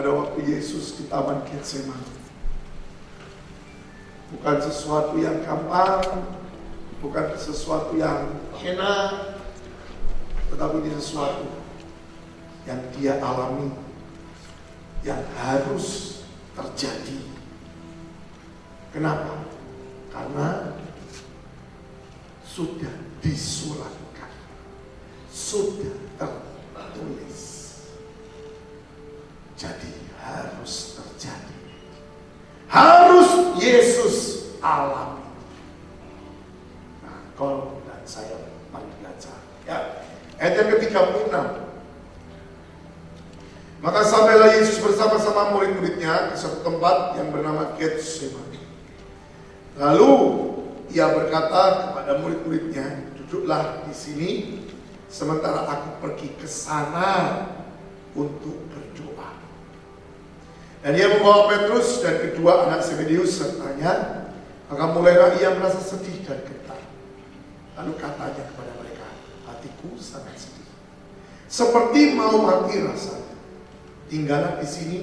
pada waktu Yesus di Taman Getsemani. Bukan sesuatu yang gampang, bukan sesuatu yang enak, tetapi ini sesuatu yang dia alami, yang harus terjadi. Kenapa? Karena sudah disuratkan, sudah tertulis. Jadi harus terjadi. Harus Yesus alami. Nah, kau dan saya mari belajar. Ya, ayat yang ke-36. Maka sampailah Yesus bersama-sama murid-muridnya ke satu tempat yang bernama Getsemani. Lalu ia berkata kepada murid-muridnya, duduklah di sini sementara aku pergi ke sana untuk. Dan ia membawa Petrus dan kedua anak Zebedeus sertanya, maka mulailah ia merasa sedih dan getar. Lalu katanya kepada mereka, hatiku sangat sedih. Seperti mau mati rasanya. Tinggallah di sini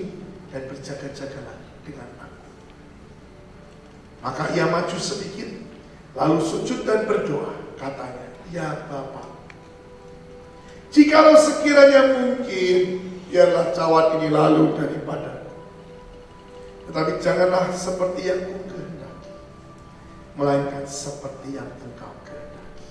dan berjaga-jagalah dengan aku. Maka ia maju sedikit, lalu sujud dan berdoa. Katanya, ya Bapak, jikalau sekiranya mungkin, biarlah cawan ini lalu daripada Tetapi janganlah seperti yang ku kehendaki, melainkan seperti yang engkau kehendaki.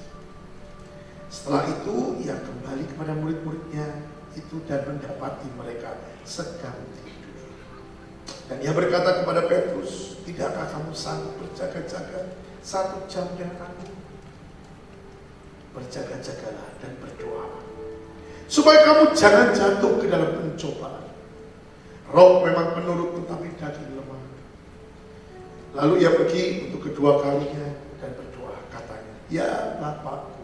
Setelah itu, ia kembali kepada murid-muridnya itu dan mendapati mereka sedang tidur. Dan ia berkata kepada Petrus, tidakkah kamu sanggup berjaga-jaga satu jam dengan aku? Berjaga-jagalah dan berdoa. Supaya kamu jangan jatuh ke dalam pencobaan. Roh memang menurut tetapi daging lemah. Lalu ia pergi untuk kedua kalinya dan berdoa katanya, Ya Bapakku,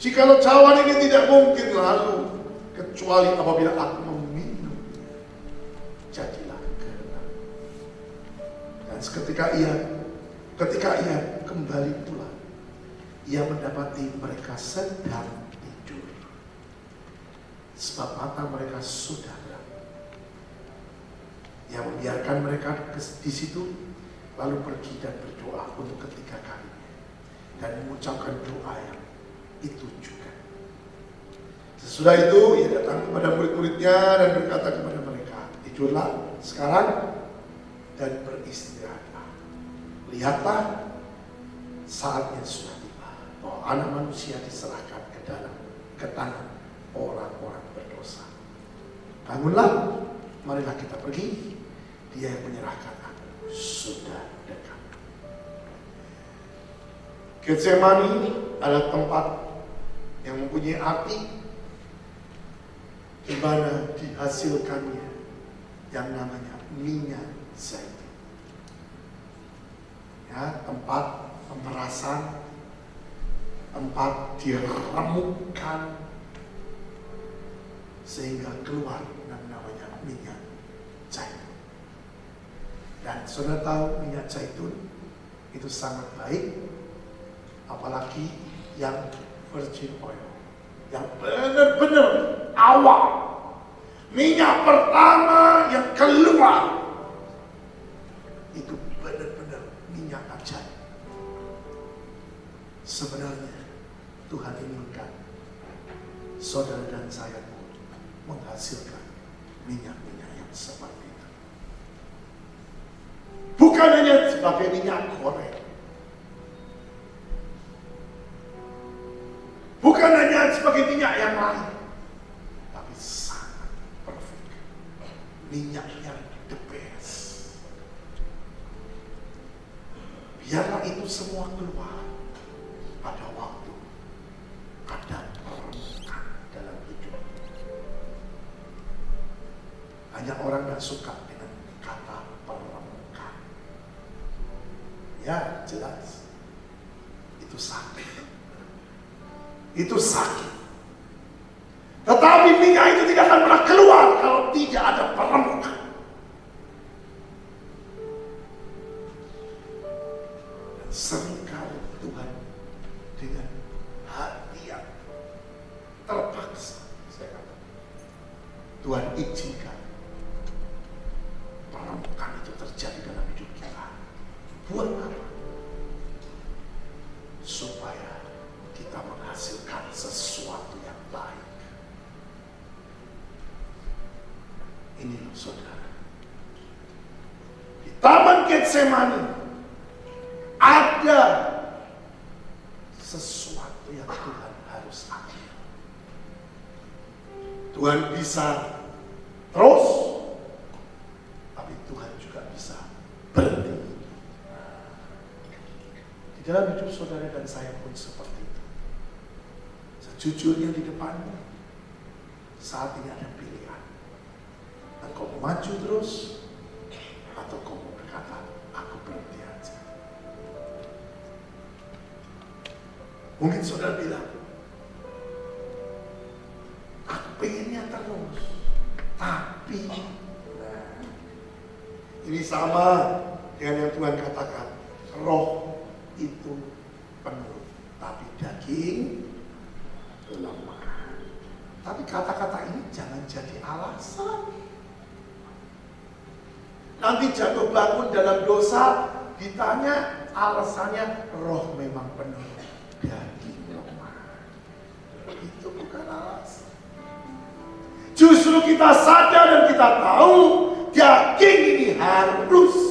jikalau cawan ini tidak mungkin lalu kecuali apabila aku meminumnya. Jadilah kehendak. Dan seketika ia ketika ia kembali pulang, ia mendapati mereka sedang tidur. Sebab mata mereka sudah Ia membiarkan mereka di situ, lalu pergi dan berdoa untuk ketiga kalinya. Dan mengucapkan doa yang itu juga. Sesudah itu ia datang kepada murid-muridnya dan berkata kepada mereka, tidurlah sekarang dan beristirahatlah. Lihatlah saatnya sudah tiba bahwa anak manusia diserahkan ke dalam ke tangan orang-orang berdosa. Bangunlah, marilah kita pergi. Dia yang menyerahkan aku sudah dekat. Getsemani adalah tempat yang mempunyai arti di mana dihasilkannya yang namanya minyak zaitun. Ya, tempat pemerasan, tempat diremukkan sehingga keluar namanya minyak zaitun. Dan sudah tahu minyak zaitun itu sangat baik, apalagi yang virgin oil, yang benar-benar awal, minyak pertama yang keluar itu benar-benar minyak ajaib. Sebenarnya Tuhan inginkan saudara dan saya pun menghasilkan minyak-minyak yang seperti. Bukan hanya sebagai minyak goreng. Bukan hanya sebagai minyak yang lain. Tapi sangat perfect. Minyak yang the best. Biarlah itu semua keluar pada waktu ada dalam hidup. Banyak orang yang suka dengan kata permukaan. Ya, jelas. Itu sakit. Itu sakit. Tetapi Tuhan bisa terus, tapi Tuhan juga bisa berhenti. Di dalam hidup saudara dan saya pun seperti itu. Sejujurnya di depanmu, saat ini ada pilihan. Engkau maju terus, atau kau berkata, aku berhenti aja. Mungkin saudara bilang, nah, ini sama dengan yang Tuhan katakan, roh itu penuh, tapi daging lemah. Tapi kata-kata ini jangan jadi alasan. Nanti jatuh bangun dalam dosa, ditanya alasannya roh memang penuh kita sadar dan kita tahu daging ini harus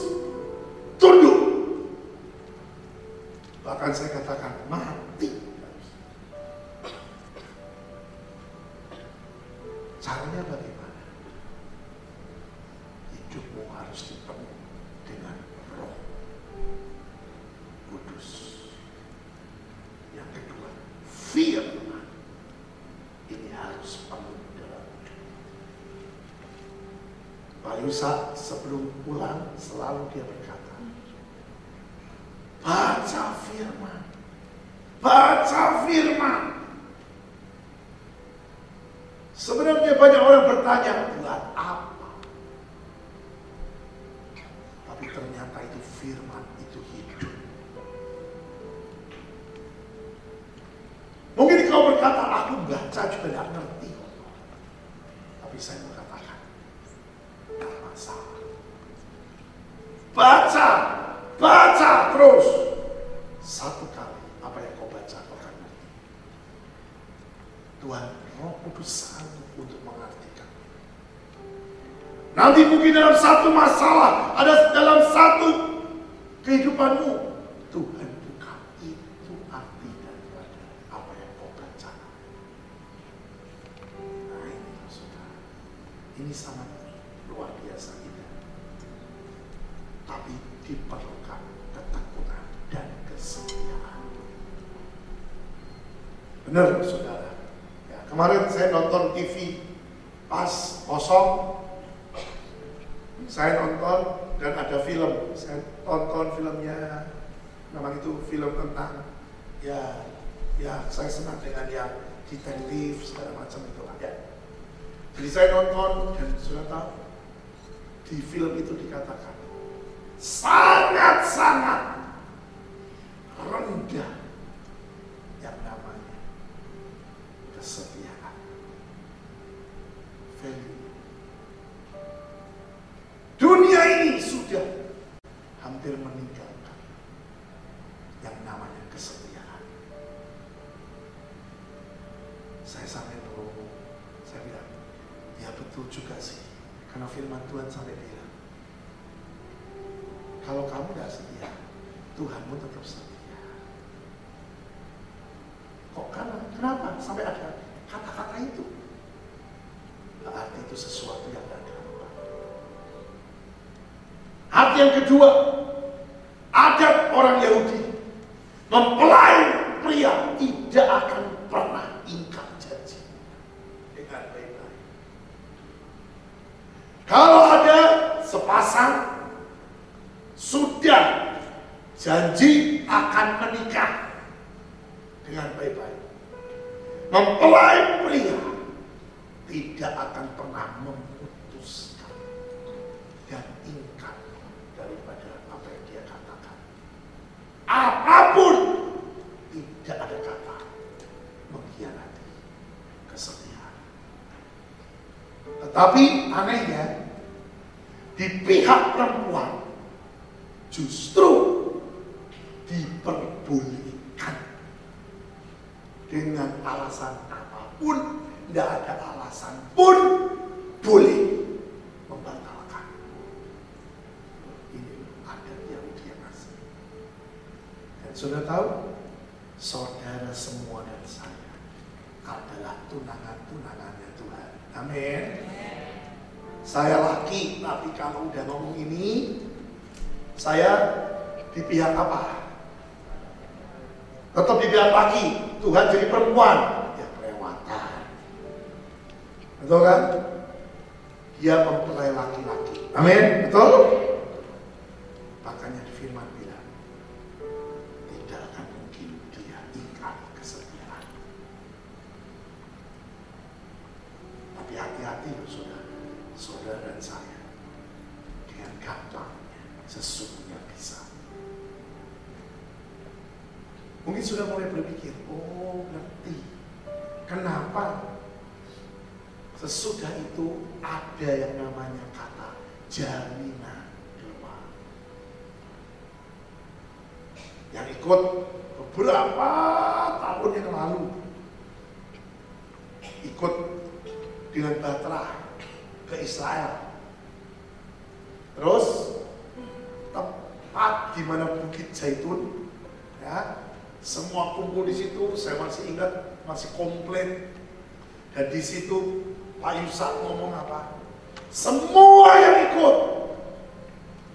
Tapi saya mengatakan, tidak masalah. Baca, baca terus. Satu kali apa yang kau baca kau akan. Tuhan Roh Kudus sanggup untuk mengartikan. Nanti mungkin dalam satu masalah, ada dalam satu kehidupanmu, ini sangat luar biasa indah. Tapi diperlukan ketakutan dan kesetiaan. Benar saudara. Ya, kemarin saya nonton TV pas kosong. Saya nonton dan ada film. Saya tonton filmnya. Memang itu film tentang ya ya saya senang dengan yang detektif segala macam itu lah ya. Jadi saya nonton dan sudah tahu di film itu dikatakan sangat-sangat Yang kedua, adat orang Yahudi mempelai pria tidak akan pernah ingkar janji dengan baik-baik. Kalau ada sepasang sudah janji akan menikah. dengan baik-baik. Mempelai pria tidak akan pernah memutuskan dan ingkar daripada apa yang dia katakan. Apa pun tidak ada kata mengkhianati kesetiaan. Tetapi anehnya di pihak perempuan justru diperbolehkan dengan alasan apa pun, tidak ada alasan pun boleh membatalkan. Ini ada yang dia kasih. Dan sudah tahu, saudara semua dan saya adalah tunangan-tunangannya Tuhan. Amin. Saya laki, tapi kalau udah ngomong ini, saya di pihak apa? Tetap di pihak laki, Tuhan jadi perempuan, ya kelewatan. Betul kan? Dia mempelai laki-laki. Amin, betul? Makanya sesungguhnya bisa. Mungkin sudah mulai berpikir, oh ngerti. Kenapa sesudah itu ada yang namanya kata jaminan doa. Yang ikut beberapa tahun yang lalu ikut dengan Batra ke Israel. Terus tepat di mana Bukit Zaitun, ya, semua kumpul di situ. Saya masih ingat, masih komplit. Dan di situ Pak Yusak ngomong apa? Semua yang ikut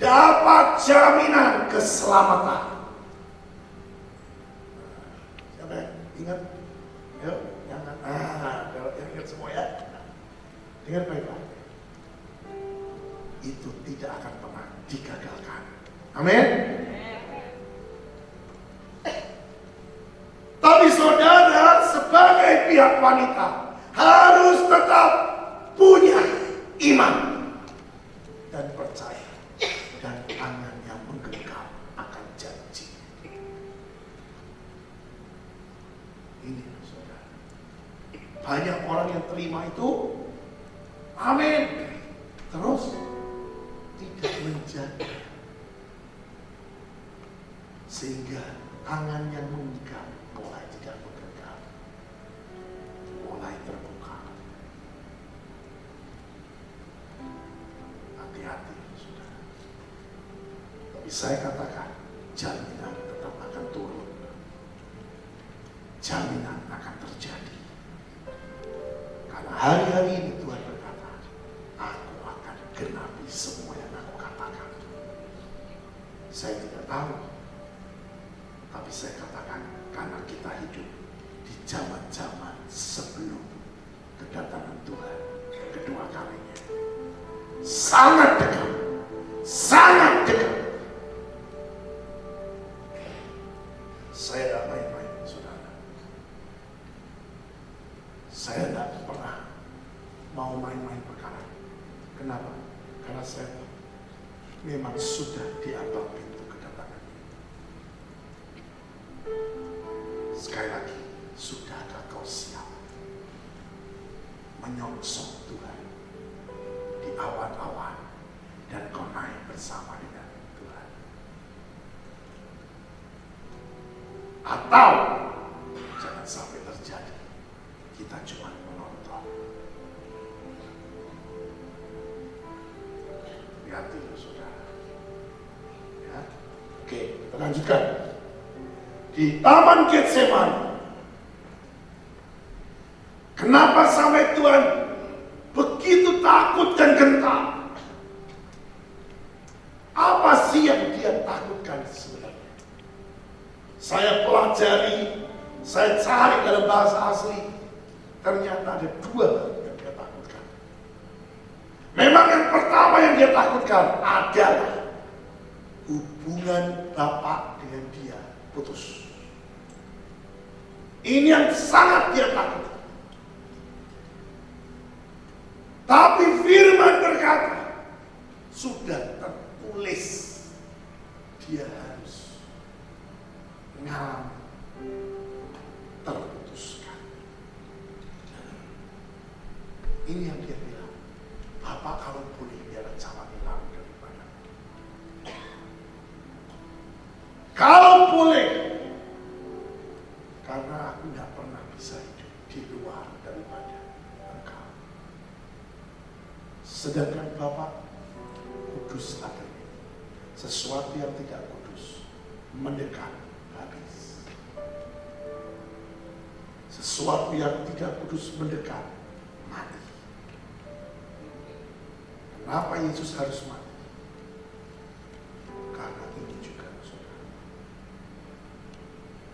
dapat jaminan keselamatan. Siapa yang ingat? Yuk, jangan. Ah, yang ingat semua ya. Dengar baik-baik. Itu tidak akan pernah digagalkan. Amin. Tapi saudara sebagai pihak wanita harus tetap punya iman dan percaya dan tangan yang menggenggam akan janji. Ini saudara. Banyak orang yang terima itu, amin. Terus tidak menjaga. Sehingga tangan yang menggenggam mulai tidak menggenggam. Mulai terbuka. Hati-hati, saudara. Tapi saya katakan, jaminan tetap akan turun. Jaminan akan terjadi. Karena hari-hari ini Tuhan berkata, aku akan genapi semua yang aku katakan. Saya tidak tahu, Sangat Atau jangan sampai terjadi kita cuma menonton. Lihat dulu saudara. Ya. Oke, kita lanjutkan di Taman Getsemani. Kenapa sampai Tuhan begitu takut dan gentar? Apa sih yang dia takutkan sebenarnya? Saya pelajari, saya cari dalam bahasa asli. Ternyata ada dua yang dia takutkan. Memang yang pertama yang dia takutkan adalah hubungan bapak dengan dia putus. Ini yang sangat dia takut. Tapi firman berkata, sudah tertulis dia harus mengalami Ini yang dia bilang, Bapak kalau boleh biar cawan hilang daripada. Kalau boleh, karena aku nggak pernah bisa hidup di luar daripada engkau. Sedangkan Bapak kudus adanya. Sesuatu yang tidak kudus mendekat habis. Sesuatu yang tidak kudus mendekat Yesus harus mati? Karena ini juga saudara.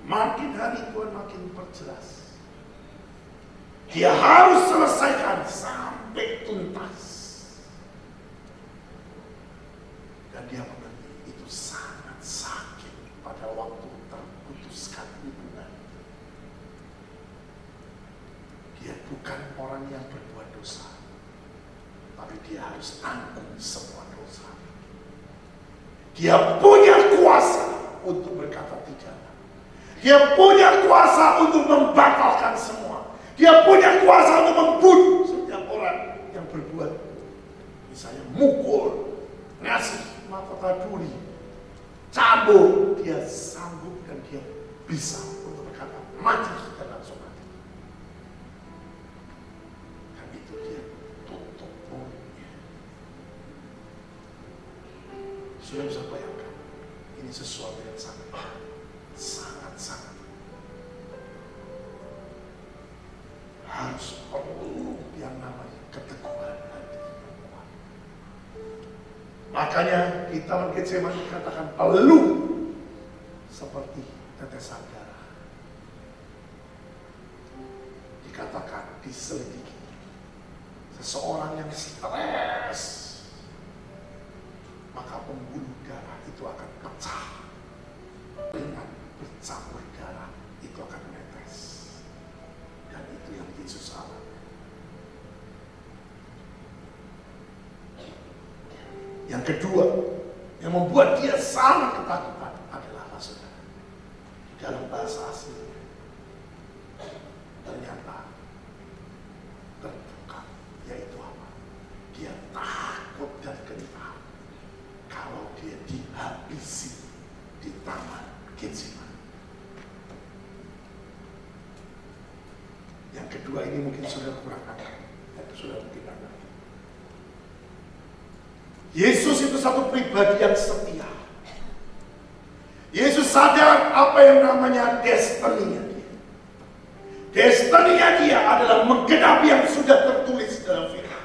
Makin hari Tuhan makin perjelas. Dia harus selesaikan sampai tuntas. Dan dia mengerti itu sangat sakit pada waktu terputuskan hubungan. Dia bukan orang yang berbuat dosa. Tapi dia harus tanggung semua dosa. Dia punya kuasa untuk berkata tidak. Dia punya kuasa untuk membatalkan semua. Dia punya kuasa untuk membunuh setiap orang yang berbuat. Misalnya mukul, ngasih mahkota duri, cabut. Dia sanggup dan dia bisa untuk berkata mati kita mungkin saya masih katakan perlu seperti tetesan darah. Dikatakan diselidiki. Seseorang yang stres, maka pembuluh darah itu akan pecah. Dengan bercampur darah itu akan menetes. Dan itu yang Yesus alami. Yang kedua, yang membuat dia sangat ketakutan adalah apa saudara? Dalam bahasa aslinya, ternyata terbuka, yaitu apa? Dia takut dan gentar kalau dia dihabisi di taman Getsemani. Yang kedua ini mungkin sudah kurang angkat. Sudah mungkin angkat. Yesus itu satu pribadi yang setia. Yesus sadar apa yang namanya destininya dia. Destininya dia adalah menggenapi yang sudah tertulis dalam firman.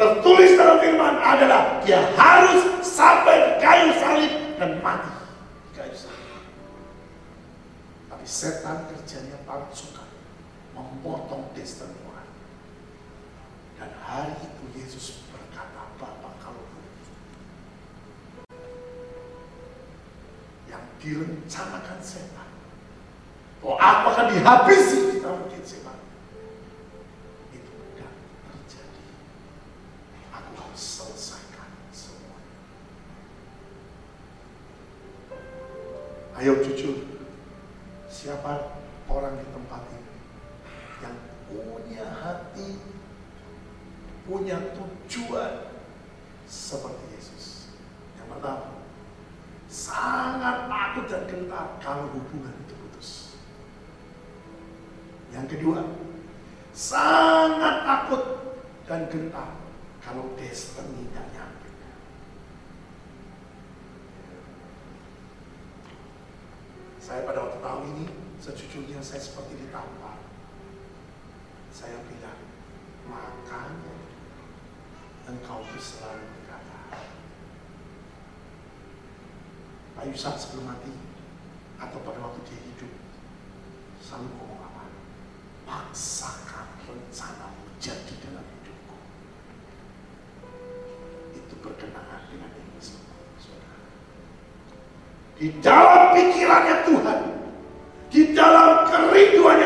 Tertulis dalam firman adalah dia harus sampai di kayu salib dan mati di kayu salib. Tapi setan kerjanya paling suka memotong destiny. Dan hari itu Yesus berkata, Bapak kalau yang direncanakan setan, bahwa aku akan dihabisi di taman Getsemani, itu tidak terjadi. Aku harus selesaikan semuanya. Ayo jujur, siapa orang di tempat ini yang punya hati, punya tujuan seperti Yesus. Yang pertama, sangat takut dan gentar kalau hubungan itu putus. Yang kedua, sangat takut dan gentar kalau destiny tidak nyampe. Saya pada waktu tahu ini, sejujurnya saya seperti ditampar. Saya bilang, makanya engkau itu selalu berkata, Pak Yusuf sebelum mati, atau pada waktu dia hidup, selalu ngomong apa? Paksakan rencanamu jadi dalam hidupku. Itu berkenaan dengan semua, saudara. Di dalam pikirannya Tuhan, di dalam kerinduan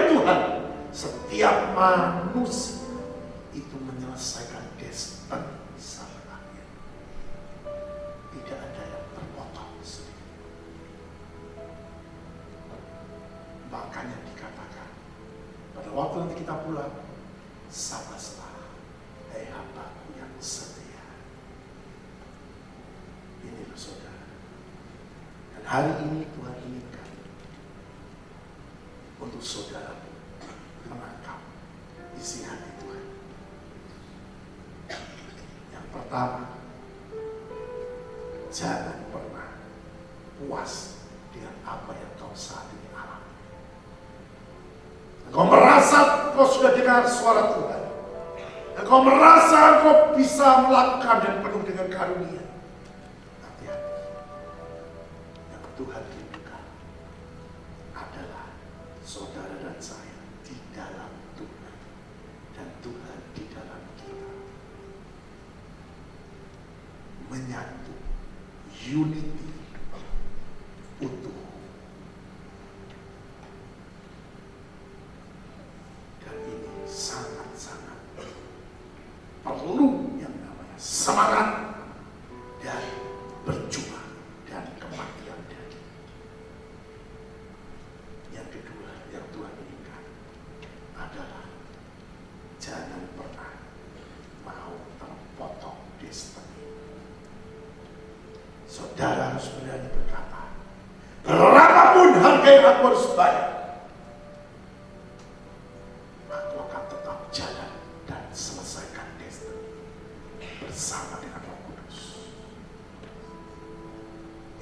manusia Pertama, jangan pernah puas dengan apa yang kau saat ini alami. Engkau merasa kau sudah dengar suara Tuhan. Engkau merasa kau bisa melakukan dan penuh dengan karunia. unit Saudara harus berani berkata, berapapun harga yang aku harus bayar, aku akan tetap jalan dan selesaikan destiny bersama dengan Roh Kudus.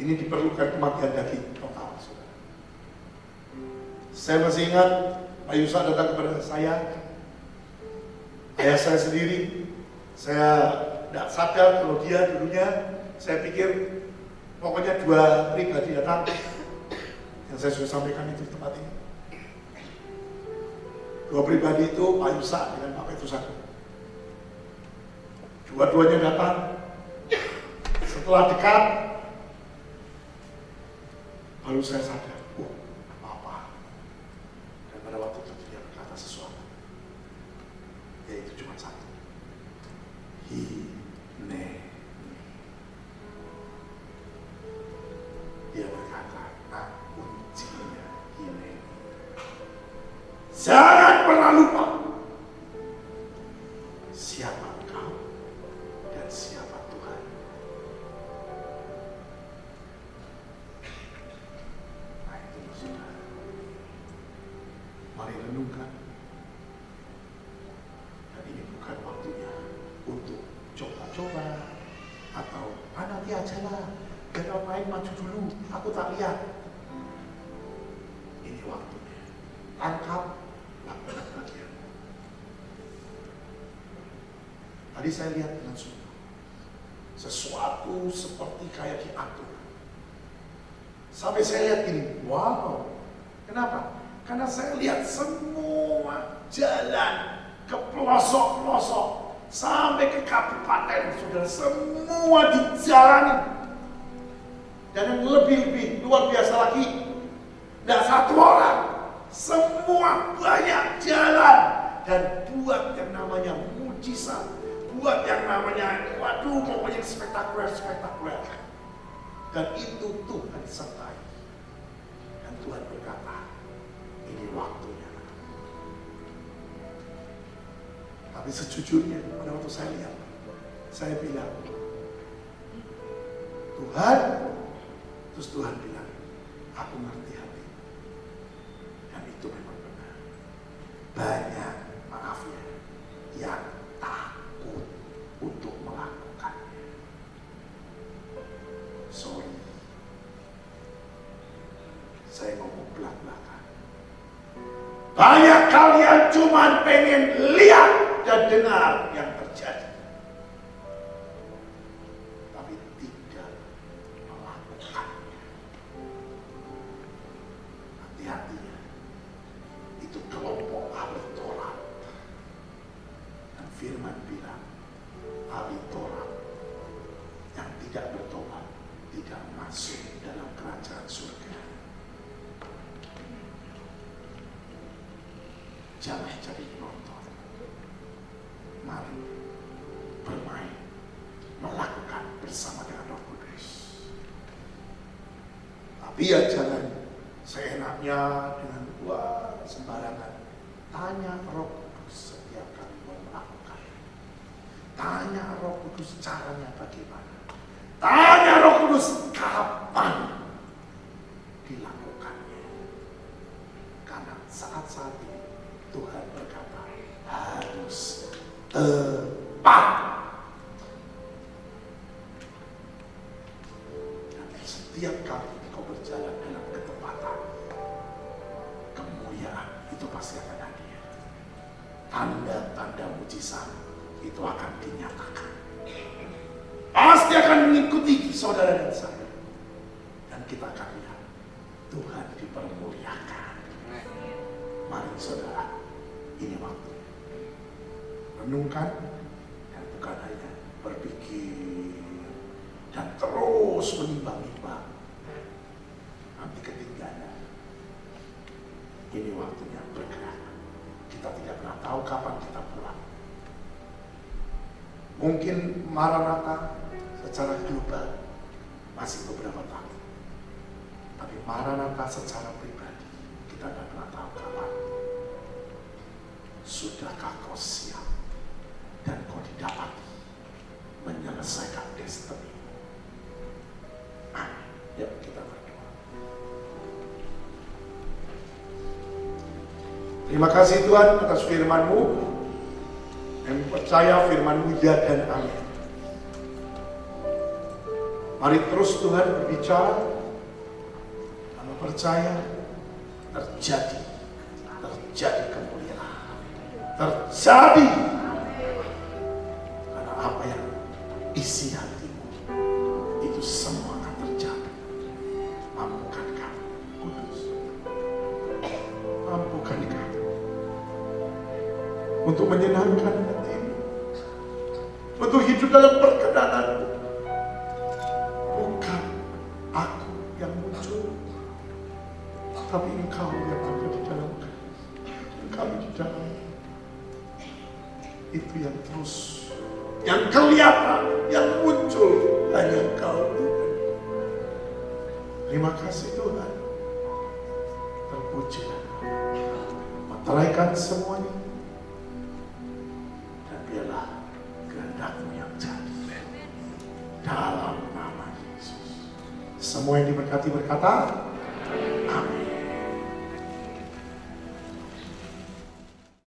Ini diperlukan kematian daging total. Saya masih ingat Pak Yusa datang kepada saya, ayah saya sendiri, saya tidak sadar kalau dia dulunya, saya pikir pokoknya dua pribadi datang, yang saya sudah sampaikan itu di tempat ini. Dua pribadi itu Pak Yusa dengan Pak Petrus aku. Dua-duanya datang. Setelah dekat, baru saya sadar, Jangan pernah saya lihat dengan sungguh. Sesuatu seperti kayak diatur. Sampai saya lihat ini, wow. Kenapa? Karena saya lihat semua jalan ke pelosok-pelosok sampai ke kabupaten sudah semua dijalani. Dan yang lebih-lebih luar biasa lagi, tidak satu orang, semua banyak jalan dan buat yang namanya mujizat, buat yang namanya, waduh pokoknya spektakuler-spektakuler. Dan itu Tuhan sertai. Dan Tuhan berkata, ini waktunya. Tapi sejujurnya, pada waktu saya lihat, saya bilang, Tuhan, terus Tuhan bilang, aku ngerti hati. Dan itu memang benar. Banyak, maaf ya, yang Saya ngomong belak-belakan. Banyak kalian cuma pengen lihat dan dengar yang terjadi. Tapi tidak melakukannya. Hati-hati ya. Itu kelompok ahli Taurat. Dan firman bilang, ahli Taurat yang tidak bertobat tidak masuk Jangan jadi penonton. Mari bermain, melakukan bersama dengan Roh Kudus. Tapi ya jangan Dan kita akan lihat Tuhan dipermuliakan. Mari saudara, ini waktu. Renungkan dan bukan hanya berpikir dan terus menimbang-nimbang. Nanti ketinggalan. Ini waktunya bergerak. Kita tidak pernah tahu kapan kita pulang. Mungkin Maranatha secara global masih beberapa tahun. Tapi Maranatha secara pribadi kita tidak pernah tahu kapan. Sudahkah kau siap dan kau didapati menyelesaikan destiny? Amin. Yuk kita berdoa. Terima kasih Tuhan atas firman-Mu. Kami percaya firman-Mu ya dan amin. Mari terus Tuhan berbicara. Percaya terjadi, terjadi kemuliaan, terjadi.